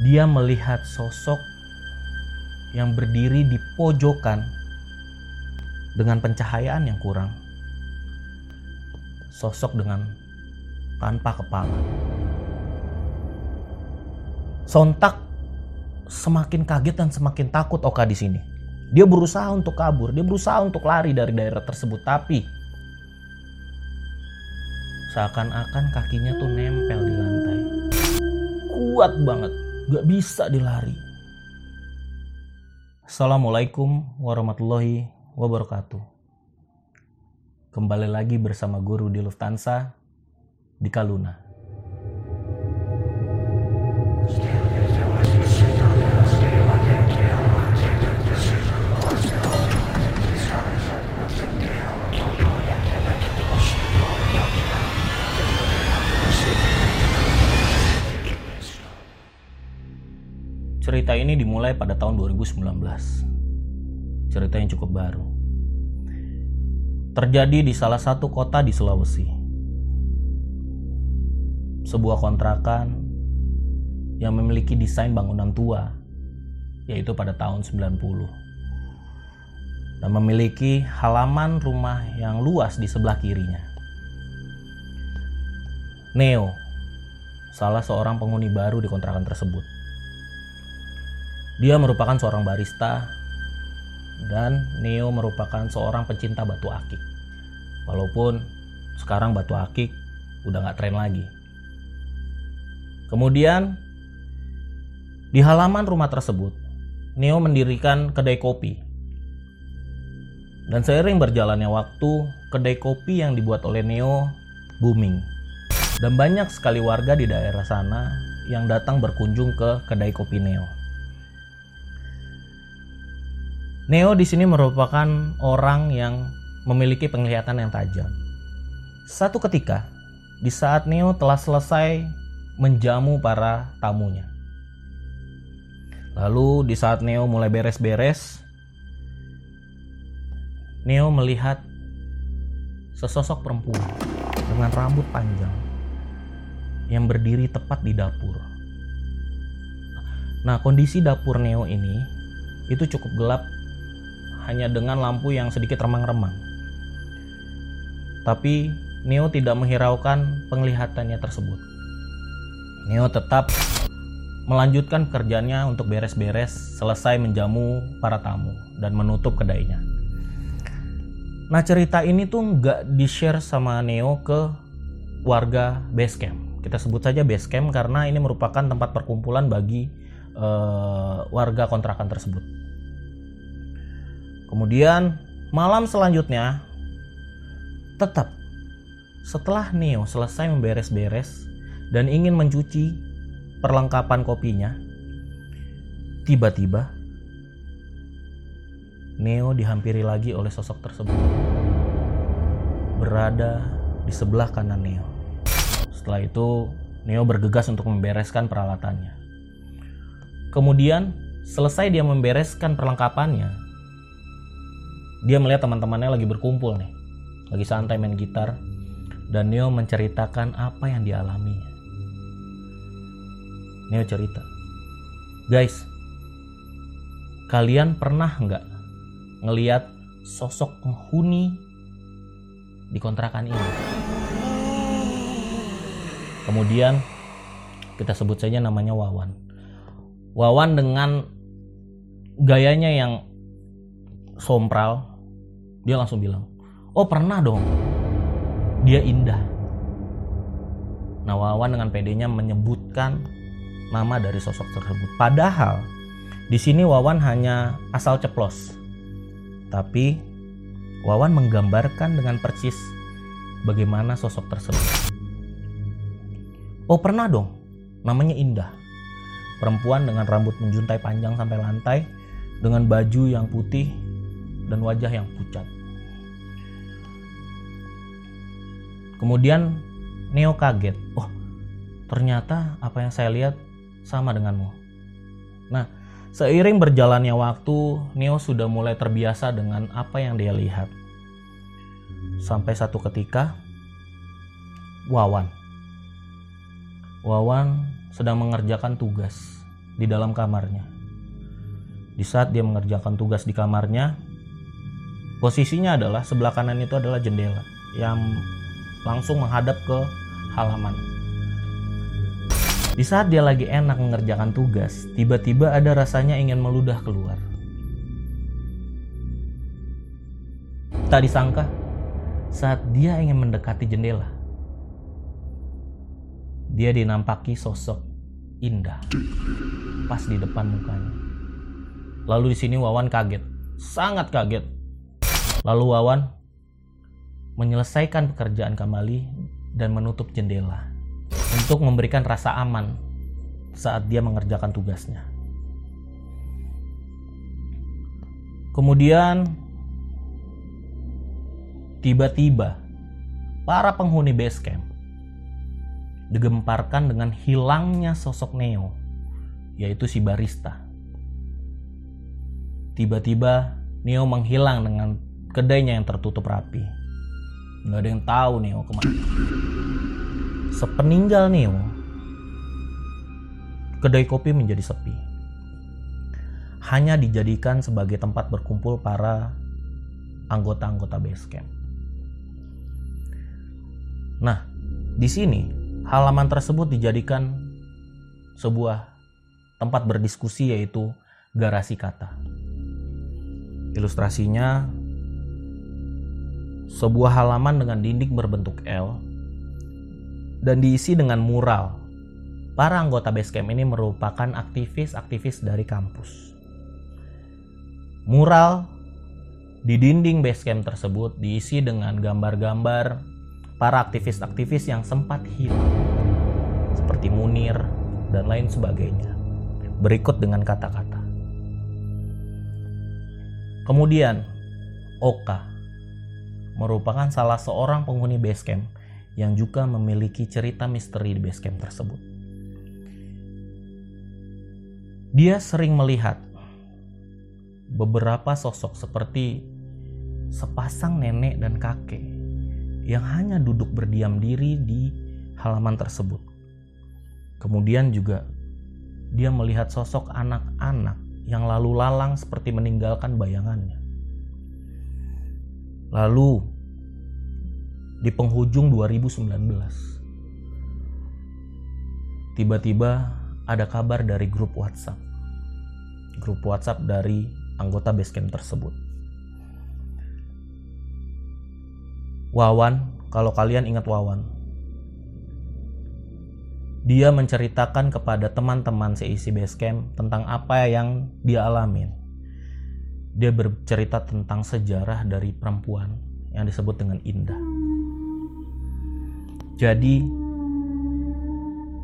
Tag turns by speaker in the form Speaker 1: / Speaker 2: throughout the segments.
Speaker 1: dia melihat sosok yang berdiri di pojokan dengan pencahayaan yang kurang. Sosok dengan tanpa kepala. Sontak semakin kaget dan semakin takut Oka di sini. Dia berusaha untuk kabur, dia berusaha untuk lari dari daerah tersebut, tapi seakan-akan kakinya tuh nempel di lantai. Kuat banget, gak bisa dilari. Assalamualaikum warahmatullahi wabarakatuh. Kembali lagi bersama guru di Lufthansa di Kaluna. Cerita ini dimulai pada tahun 2019. Cerita yang cukup baru. Terjadi di salah satu kota di Sulawesi. Sebuah kontrakan yang memiliki desain bangunan tua, yaitu pada tahun 90. Dan memiliki halaman rumah yang luas di sebelah kirinya. Neo, salah seorang penghuni baru di kontrakan tersebut dia merupakan seorang barista dan Neo merupakan seorang pencinta batu akik. Walaupun sekarang batu akik udah nggak tren lagi. Kemudian di halaman rumah tersebut, Neo mendirikan kedai kopi. Dan seiring berjalannya waktu, kedai kopi yang dibuat oleh Neo booming. Dan banyak sekali warga di daerah sana yang datang berkunjung ke kedai kopi Neo. Neo di sini merupakan orang yang memiliki penglihatan yang tajam. Satu ketika, di saat Neo telah selesai menjamu para tamunya. Lalu di saat Neo mulai beres-beres, Neo melihat sesosok perempuan dengan rambut panjang yang berdiri tepat di dapur. Nah, kondisi dapur Neo ini itu cukup gelap hanya dengan lampu yang sedikit remang-remang. Tapi Neo tidak menghiraukan penglihatannya tersebut. Neo tetap melanjutkan pekerjaannya untuk beres-beres selesai menjamu para tamu dan menutup kedainya. Nah cerita ini tuh nggak di-share sama Neo ke warga base camp. Kita sebut saja base camp karena ini merupakan tempat perkumpulan bagi uh, warga kontrakan tersebut. Kemudian malam selanjutnya tetap setelah Neo selesai memberes-beres dan ingin mencuci perlengkapan kopinya, tiba-tiba Neo dihampiri lagi oleh sosok tersebut. Berada di sebelah kanan Neo. Setelah itu, Neo bergegas untuk membereskan peralatannya. Kemudian, selesai dia membereskan perlengkapannya, dia melihat teman-temannya lagi berkumpul nih. Lagi santai main gitar. Dan Neo menceritakan apa yang dialaminya Neo cerita guys kalian pernah nggak ngeliat sosok penghuni di kontrakan ini? Kemudian kita sebut saja namanya Wawan. Wawan dengan gayanya yang sompral dia langsung bilang, oh pernah dong. Dia indah. Nah Wawan dengan pedenya menyebutkan nama dari sosok tersebut. Padahal di sini Wawan hanya asal ceplos. Tapi Wawan menggambarkan dengan persis bagaimana sosok tersebut. Oh pernah dong, namanya Indah. Perempuan dengan rambut menjuntai panjang sampai lantai, dengan baju yang putih dan wajah yang pucat. Kemudian Neo kaget. Oh, ternyata apa yang saya lihat sama denganmu. Nah, seiring berjalannya waktu, Neo sudah mulai terbiasa dengan apa yang dia lihat. Sampai satu ketika, Wawan. Wawan sedang mengerjakan tugas di dalam kamarnya. Di saat dia mengerjakan tugas di kamarnya, posisinya adalah sebelah kanan itu adalah jendela yang langsung menghadap ke halaman. Di saat dia lagi enak mengerjakan tugas, tiba-tiba ada rasanya ingin meludah keluar. Tak disangka, saat dia ingin mendekati jendela, dia dinampaki sosok indah pas di depan mukanya. Lalu di sini Wawan kaget, sangat kaget. Lalu Wawan menyelesaikan pekerjaan kembali dan menutup jendela untuk memberikan rasa aman saat dia mengerjakan tugasnya. Kemudian tiba-tiba para penghuni base camp digemparkan dengan hilangnya sosok Neo, yaitu si barista. Tiba-tiba Neo menghilang dengan kedainya yang tertutup rapi. Nggak ada yang tahu Neo ke mana. Sepeninggal Neo, kedai kopi menjadi sepi. Hanya dijadikan sebagai tempat berkumpul para anggota-anggota base camp. Nah, di sini halaman tersebut dijadikan sebuah tempat berdiskusi yaitu garasi kata. Ilustrasinya sebuah halaman dengan dinding berbentuk L dan diisi dengan mural. Para anggota Basecamp ini merupakan aktivis-aktivis dari kampus. Mural di dinding Basecamp tersebut diisi dengan gambar-gambar para aktivis-aktivis yang sempat hilang, seperti Munir dan lain sebagainya. Berikut dengan kata-kata. Kemudian, Oka merupakan salah seorang penghuni Basecamp yang juga memiliki cerita misteri di basecamp tersebut. Dia sering melihat beberapa sosok seperti sepasang nenek dan kakek yang hanya duduk berdiam diri di halaman tersebut. Kemudian juga dia melihat sosok anak-anak yang lalu lalang seperti meninggalkan bayangannya. Lalu di penghujung 2019. Tiba-tiba ada kabar dari grup WhatsApp. Grup WhatsApp dari anggota basecamp tersebut. Wawan, kalau kalian ingat Wawan, dia menceritakan kepada teman-teman seisi basecamp tentang apa yang dia alamin. Dia bercerita tentang sejarah dari perempuan yang disebut dengan Indah. Jadi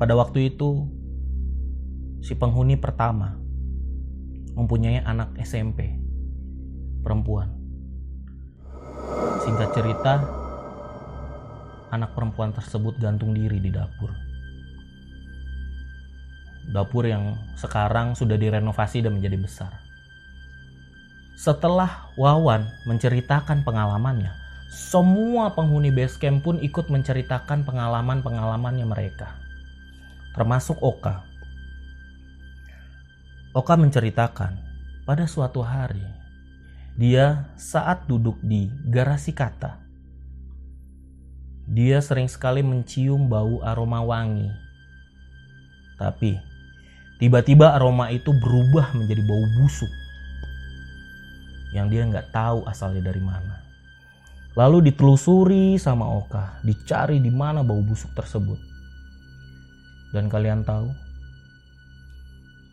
Speaker 1: pada waktu itu si penghuni pertama mempunyai anak SMP perempuan. Singkat cerita, anak perempuan tersebut gantung diri di dapur. Dapur yang sekarang sudah direnovasi dan menjadi besar. Setelah Wawan menceritakan pengalamannya, semua penghuni base camp pun ikut menceritakan pengalaman-pengalamannya mereka. Termasuk Oka. Oka menceritakan pada suatu hari dia saat duduk di garasi kata. Dia sering sekali mencium bau aroma wangi. Tapi tiba-tiba aroma itu berubah menjadi bau busuk yang dia nggak tahu asalnya dari mana. Lalu ditelusuri sama Oka, dicari di mana bau busuk tersebut. Dan kalian tahu,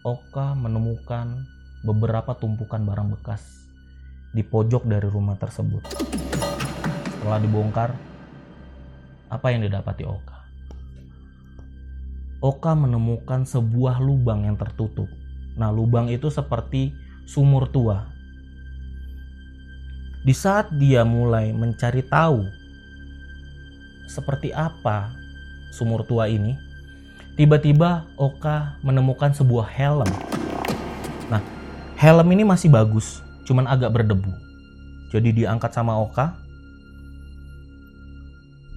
Speaker 1: Oka menemukan beberapa tumpukan barang bekas di pojok dari rumah tersebut. Setelah dibongkar, apa yang didapati Oka? Oka menemukan sebuah lubang yang tertutup. Nah, lubang itu seperti sumur tua di saat dia mulai mencari tahu seperti apa sumur tua ini, tiba-tiba Oka menemukan sebuah helm. Nah, helm ini masih bagus, cuman agak berdebu. Jadi diangkat sama Oka.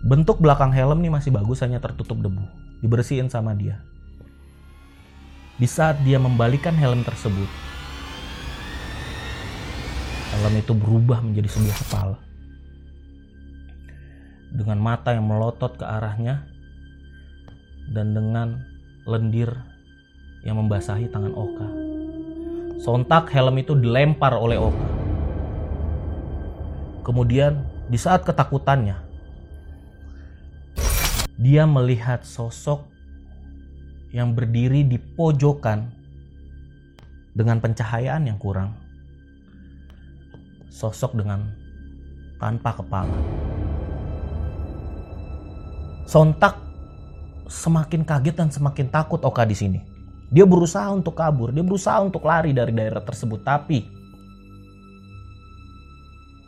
Speaker 1: Bentuk belakang helm ini masih bagus, hanya tertutup debu. Dibersihin sama dia. Di saat dia membalikan helm tersebut, helm itu berubah menjadi sebuah kepala. Dengan mata yang melotot ke arahnya dan dengan lendir yang membasahi tangan Oka. Sontak helm itu dilempar oleh Oka. Kemudian di saat ketakutannya, dia melihat sosok yang berdiri di pojokan dengan pencahayaan yang kurang. Sosok dengan tanpa kepala. Sontak semakin kaget dan semakin takut Oka di sini. Dia berusaha untuk kabur, dia berusaha untuk lari dari daerah tersebut, tapi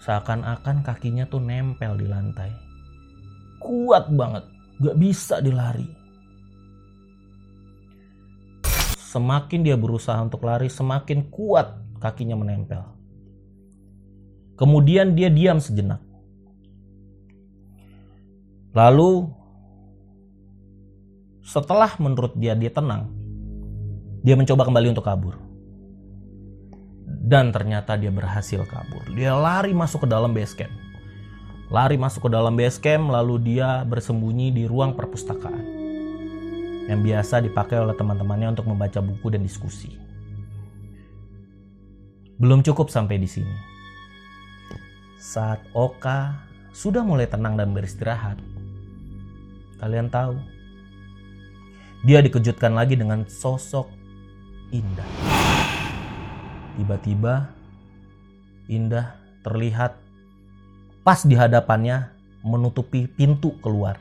Speaker 1: seakan-akan kakinya tuh nempel di lantai. Kuat banget, gak bisa dilari. Semakin dia berusaha untuk lari, semakin kuat kakinya menempel. Kemudian dia diam sejenak. Lalu setelah menurut dia dia tenang, dia mencoba kembali untuk kabur. Dan ternyata dia berhasil kabur. Dia lari masuk ke dalam base camp. Lari masuk ke dalam base camp lalu dia bersembunyi di ruang perpustakaan yang biasa dipakai oleh teman-temannya untuk membaca buku dan diskusi. Belum cukup sampai di sini. Saat Oka sudah mulai tenang dan beristirahat, kalian tahu, dia dikejutkan lagi dengan sosok Indah. Tiba-tiba, Indah terlihat pas di hadapannya menutupi pintu keluar.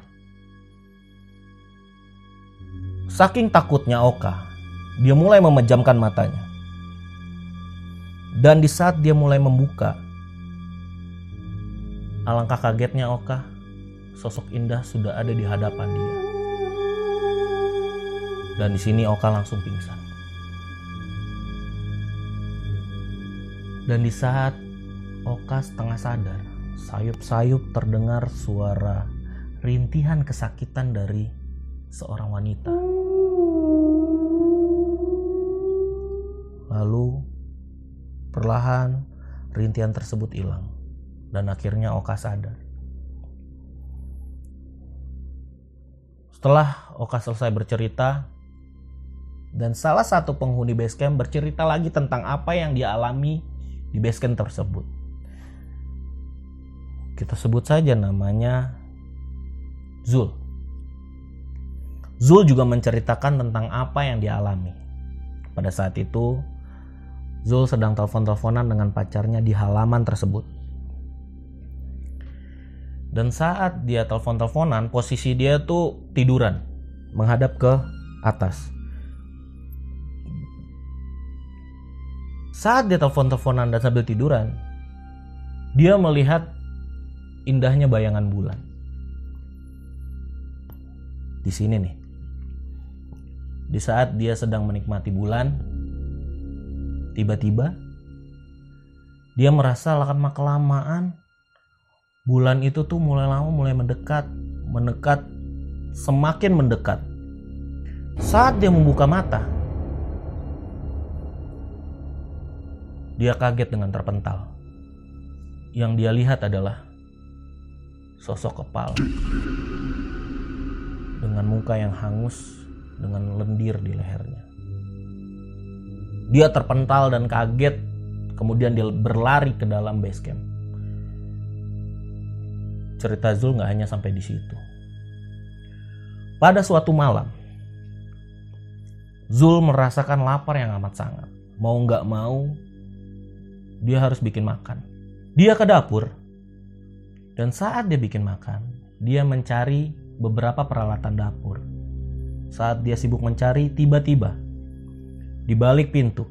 Speaker 1: Saking takutnya Oka, dia mulai memejamkan matanya. Dan di saat dia mulai membuka, alangkah kagetnya Oka, sosok indah sudah ada di hadapan dia. Dan di sini Oka langsung pingsan. Dan di saat Oka setengah sadar, sayup-sayup terdengar suara rintihan kesakitan dari seorang wanita. Lalu perlahan rintihan tersebut hilang dan akhirnya Oka sadar. Setelah Oka selesai bercerita dan salah satu penghuni basecamp bercerita lagi tentang apa yang dia alami di basecamp tersebut. Kita sebut saja namanya Zul. Zul juga menceritakan tentang apa yang dia alami. Pada saat itu, Zul sedang telepon-teleponan dengan pacarnya di halaman tersebut. Dan saat dia telepon-teleponan, posisi dia tuh tiduran, menghadap ke atas. Saat dia telepon-teleponan dan sambil tiduran, dia melihat indahnya bayangan bulan. Di sini nih, di saat dia sedang menikmati bulan, tiba-tiba dia merasa lama kelamaan bulan itu tuh mulai lama mulai mendekat, mendekat, semakin mendekat. Saat dia membuka mata, dia kaget dengan terpental. Yang dia lihat adalah sosok kepala dengan muka yang hangus dengan lendir di lehernya. Dia terpental dan kaget, kemudian dia berlari ke dalam base camp. Cerita Zul nggak hanya sampai di situ. Pada suatu malam, Zul merasakan lapar yang amat sangat. Mau nggak mau, dia harus bikin makan. Dia ke dapur, dan saat dia bikin makan, dia mencari beberapa peralatan dapur saat dia sibuk mencari, tiba-tiba di balik pintu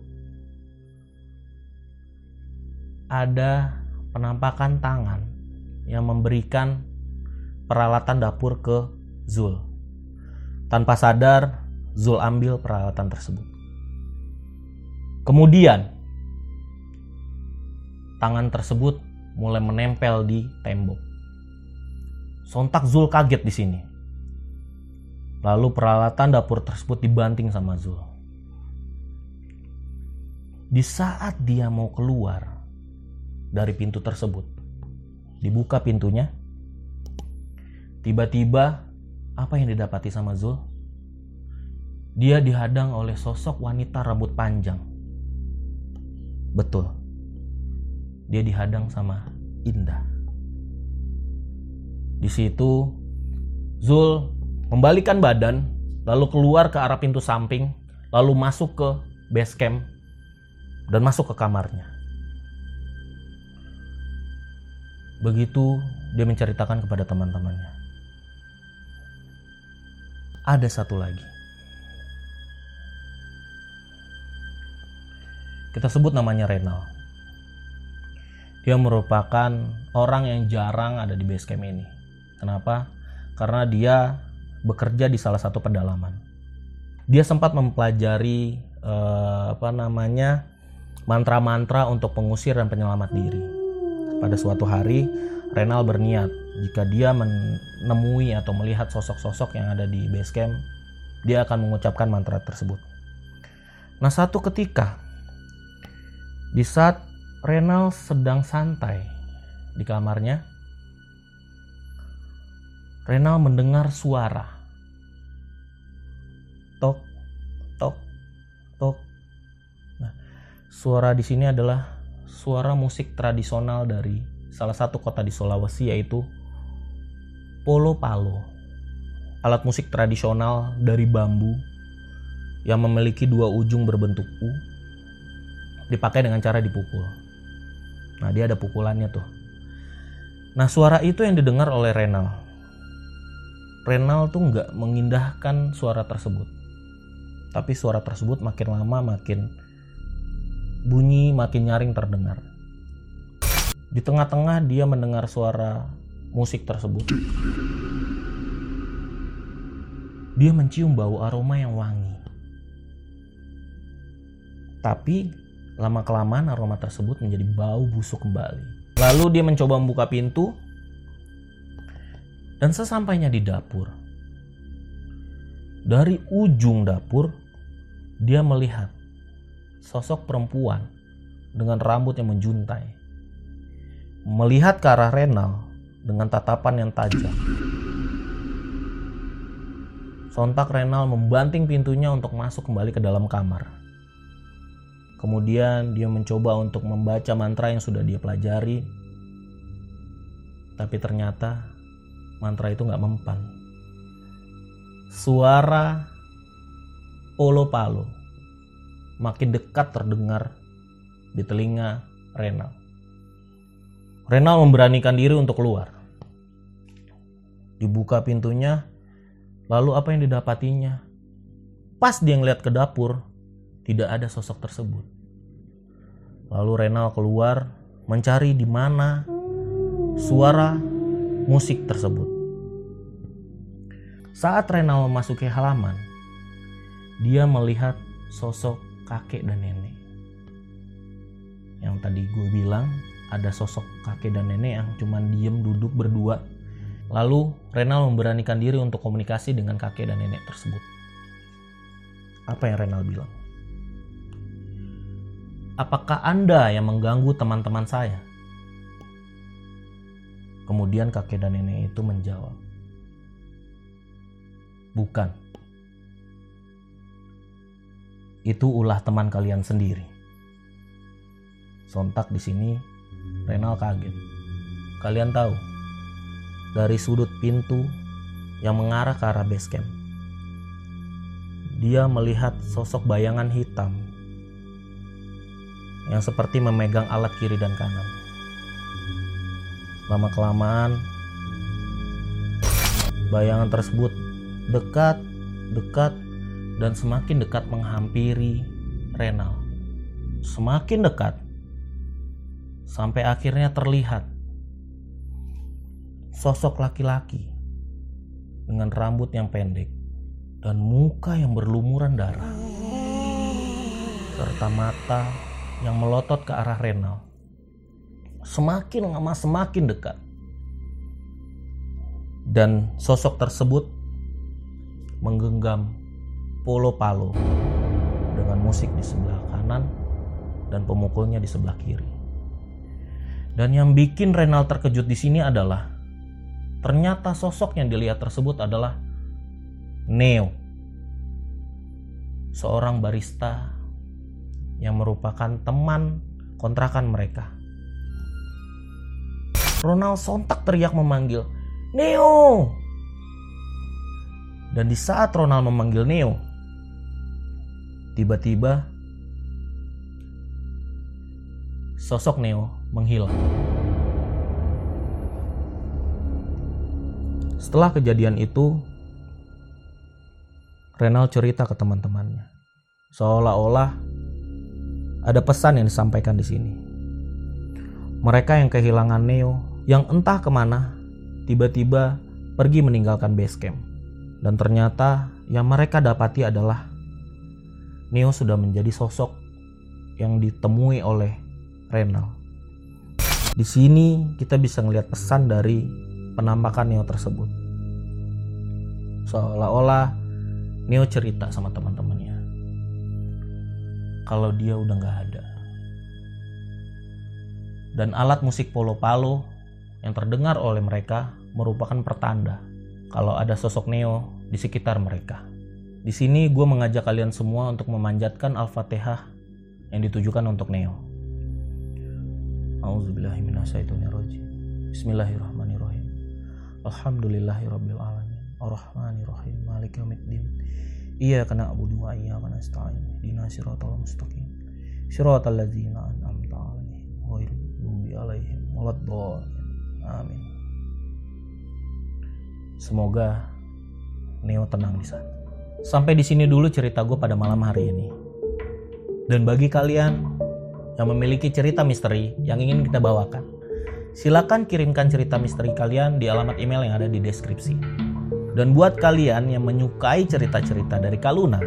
Speaker 1: ada penampakan tangan yang memberikan peralatan dapur ke Zul. Tanpa sadar, Zul ambil peralatan tersebut. Kemudian, tangan tersebut mulai menempel di tembok. Sontak Zul kaget di sini. Lalu peralatan dapur tersebut dibanting sama Zul. Di saat dia mau keluar dari pintu tersebut, dibuka pintunya, tiba-tiba apa yang didapati sama Zul? Dia dihadang oleh sosok wanita rambut panjang. Betul. Dia dihadang sama Indah. Di situ Zul membalikan badan lalu keluar ke arah pintu samping, lalu masuk ke base camp dan masuk ke kamarnya. Begitu dia menceritakan kepada teman-temannya. Ada satu lagi. Kita sebut namanya Renal. Dia merupakan orang yang jarang ada di base camp ini. Kenapa? Karena dia bekerja di salah satu pedalaman. Dia sempat mempelajari eh, apa namanya mantra-mantra untuk pengusir dan penyelamat diri. Pada suatu hari, Renal berniat jika dia menemui atau melihat sosok-sosok yang ada di base camp, dia akan mengucapkan mantra tersebut. Nah, satu ketika di saat Renal sedang santai di kamarnya, Renal mendengar suara tok tok tok. Nah, suara di sini adalah suara musik tradisional dari salah satu kota di Sulawesi yaitu Polo Palo. Alat musik tradisional dari bambu yang memiliki dua ujung berbentuk U dipakai dengan cara dipukul. Nah, dia ada pukulannya tuh. Nah, suara itu yang didengar oleh Renal. Renal tuh nggak mengindahkan suara tersebut tapi suara tersebut makin lama makin bunyi, makin nyaring terdengar. Di tengah-tengah dia mendengar suara musik tersebut. Dia mencium bau aroma yang wangi. Tapi lama-kelamaan aroma tersebut menjadi bau busuk kembali. Lalu dia mencoba membuka pintu dan sesampainya di dapur. Dari ujung dapur dia melihat sosok perempuan dengan rambut yang menjuntai. Melihat ke arah Renal dengan tatapan yang tajam. Sontak Renal membanting pintunya untuk masuk kembali ke dalam kamar. Kemudian dia mencoba untuk membaca mantra yang sudah dia pelajari. Tapi ternyata mantra itu nggak mempan. Suara Polo Palo makin dekat terdengar di telinga Renal. Renal memberanikan diri untuk keluar. Dibuka pintunya, lalu apa yang didapatinya? Pas dia ngeliat ke dapur, tidak ada sosok tersebut. Lalu Renal keluar mencari di mana suara musik tersebut. Saat Renal memasuki halaman, dia melihat sosok kakek dan nenek. Yang tadi gue bilang ada sosok kakek dan nenek yang cuman diem duduk berdua. Lalu Renal memberanikan diri untuk komunikasi dengan kakek dan nenek tersebut. Apa yang Renal bilang? Apakah Anda yang mengganggu teman-teman saya? Kemudian kakek dan nenek itu menjawab, "Bukan." Itu ulah teman kalian sendiri. Sontak di sini, Renal kaget. Kalian tahu, dari sudut pintu yang mengarah ke arah base camp, dia melihat sosok bayangan hitam yang seperti memegang alat kiri dan kanan. Lama-kelamaan, bayangan tersebut dekat, dekat, dan semakin dekat menghampiri Renal. Semakin dekat sampai akhirnya terlihat sosok laki-laki dengan rambut yang pendek dan muka yang berlumuran darah serta mata yang melotot ke arah Renal. Semakin lama semakin dekat. Dan sosok tersebut menggenggam Polo Palo dengan musik di sebelah kanan dan pemukulnya di sebelah kiri. Dan yang bikin Renal terkejut di sini adalah ternyata sosok yang dilihat tersebut adalah Neo. Seorang barista yang merupakan teman kontrakan mereka. Ronald sontak teriak memanggil, "Neo!" Dan di saat Ronald memanggil Neo, tiba-tiba sosok Neo menghilang. Setelah kejadian itu, Renal cerita ke teman-temannya. Seolah-olah ada pesan yang disampaikan di sini. Mereka yang kehilangan Neo, yang entah ke mana, tiba-tiba pergi meninggalkan base camp. Dan ternyata yang mereka dapati adalah Neo sudah menjadi sosok yang ditemui oleh Renal. Di sini kita bisa melihat pesan dari penampakan Neo tersebut. Seolah-olah Neo cerita sama teman-temannya kalau dia udah nggak ada. Dan alat musik polo palo yang terdengar oleh mereka merupakan pertanda kalau ada sosok Neo di sekitar mereka. Di sini gue mengajak kalian semua untuk memanjatkan Al-Fatihah yang ditujukan untuk Neo. A'udzubillahiminasyaitonirrojim. Bismillahirrahmanirrahim. Alhamdulillahirabbil alamin. Arrahmanirrahim. Malik yaumiddin. Iyyaka na'budu wa iyyaka nasta'in. Ihdinas siratal mustaqim. Siratal ladzina an'amta 'alaihim ghairil maghdubi 'alaihim waladdallin. Amin. Semoga Neo tenang di sana. Sampai di sini dulu cerita gue pada malam hari ini. Dan bagi kalian yang memiliki cerita misteri yang ingin kita bawakan. Silakan kirimkan cerita misteri kalian di alamat email yang ada di deskripsi. Dan buat kalian yang menyukai cerita-cerita dari Kaluna,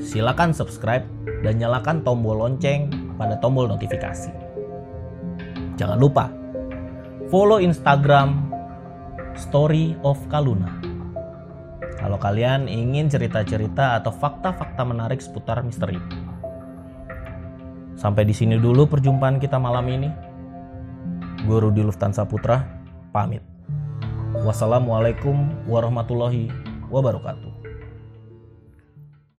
Speaker 1: silakan subscribe dan nyalakan tombol lonceng pada tombol notifikasi. Jangan lupa follow Instagram Story of Kaluna. Kalau kalian ingin cerita-cerita atau fakta-fakta menarik seputar misteri. Sampai di sini dulu perjumpaan kita malam ini. Guru di Lufthansa Putra pamit. Wassalamualaikum warahmatullahi wabarakatuh.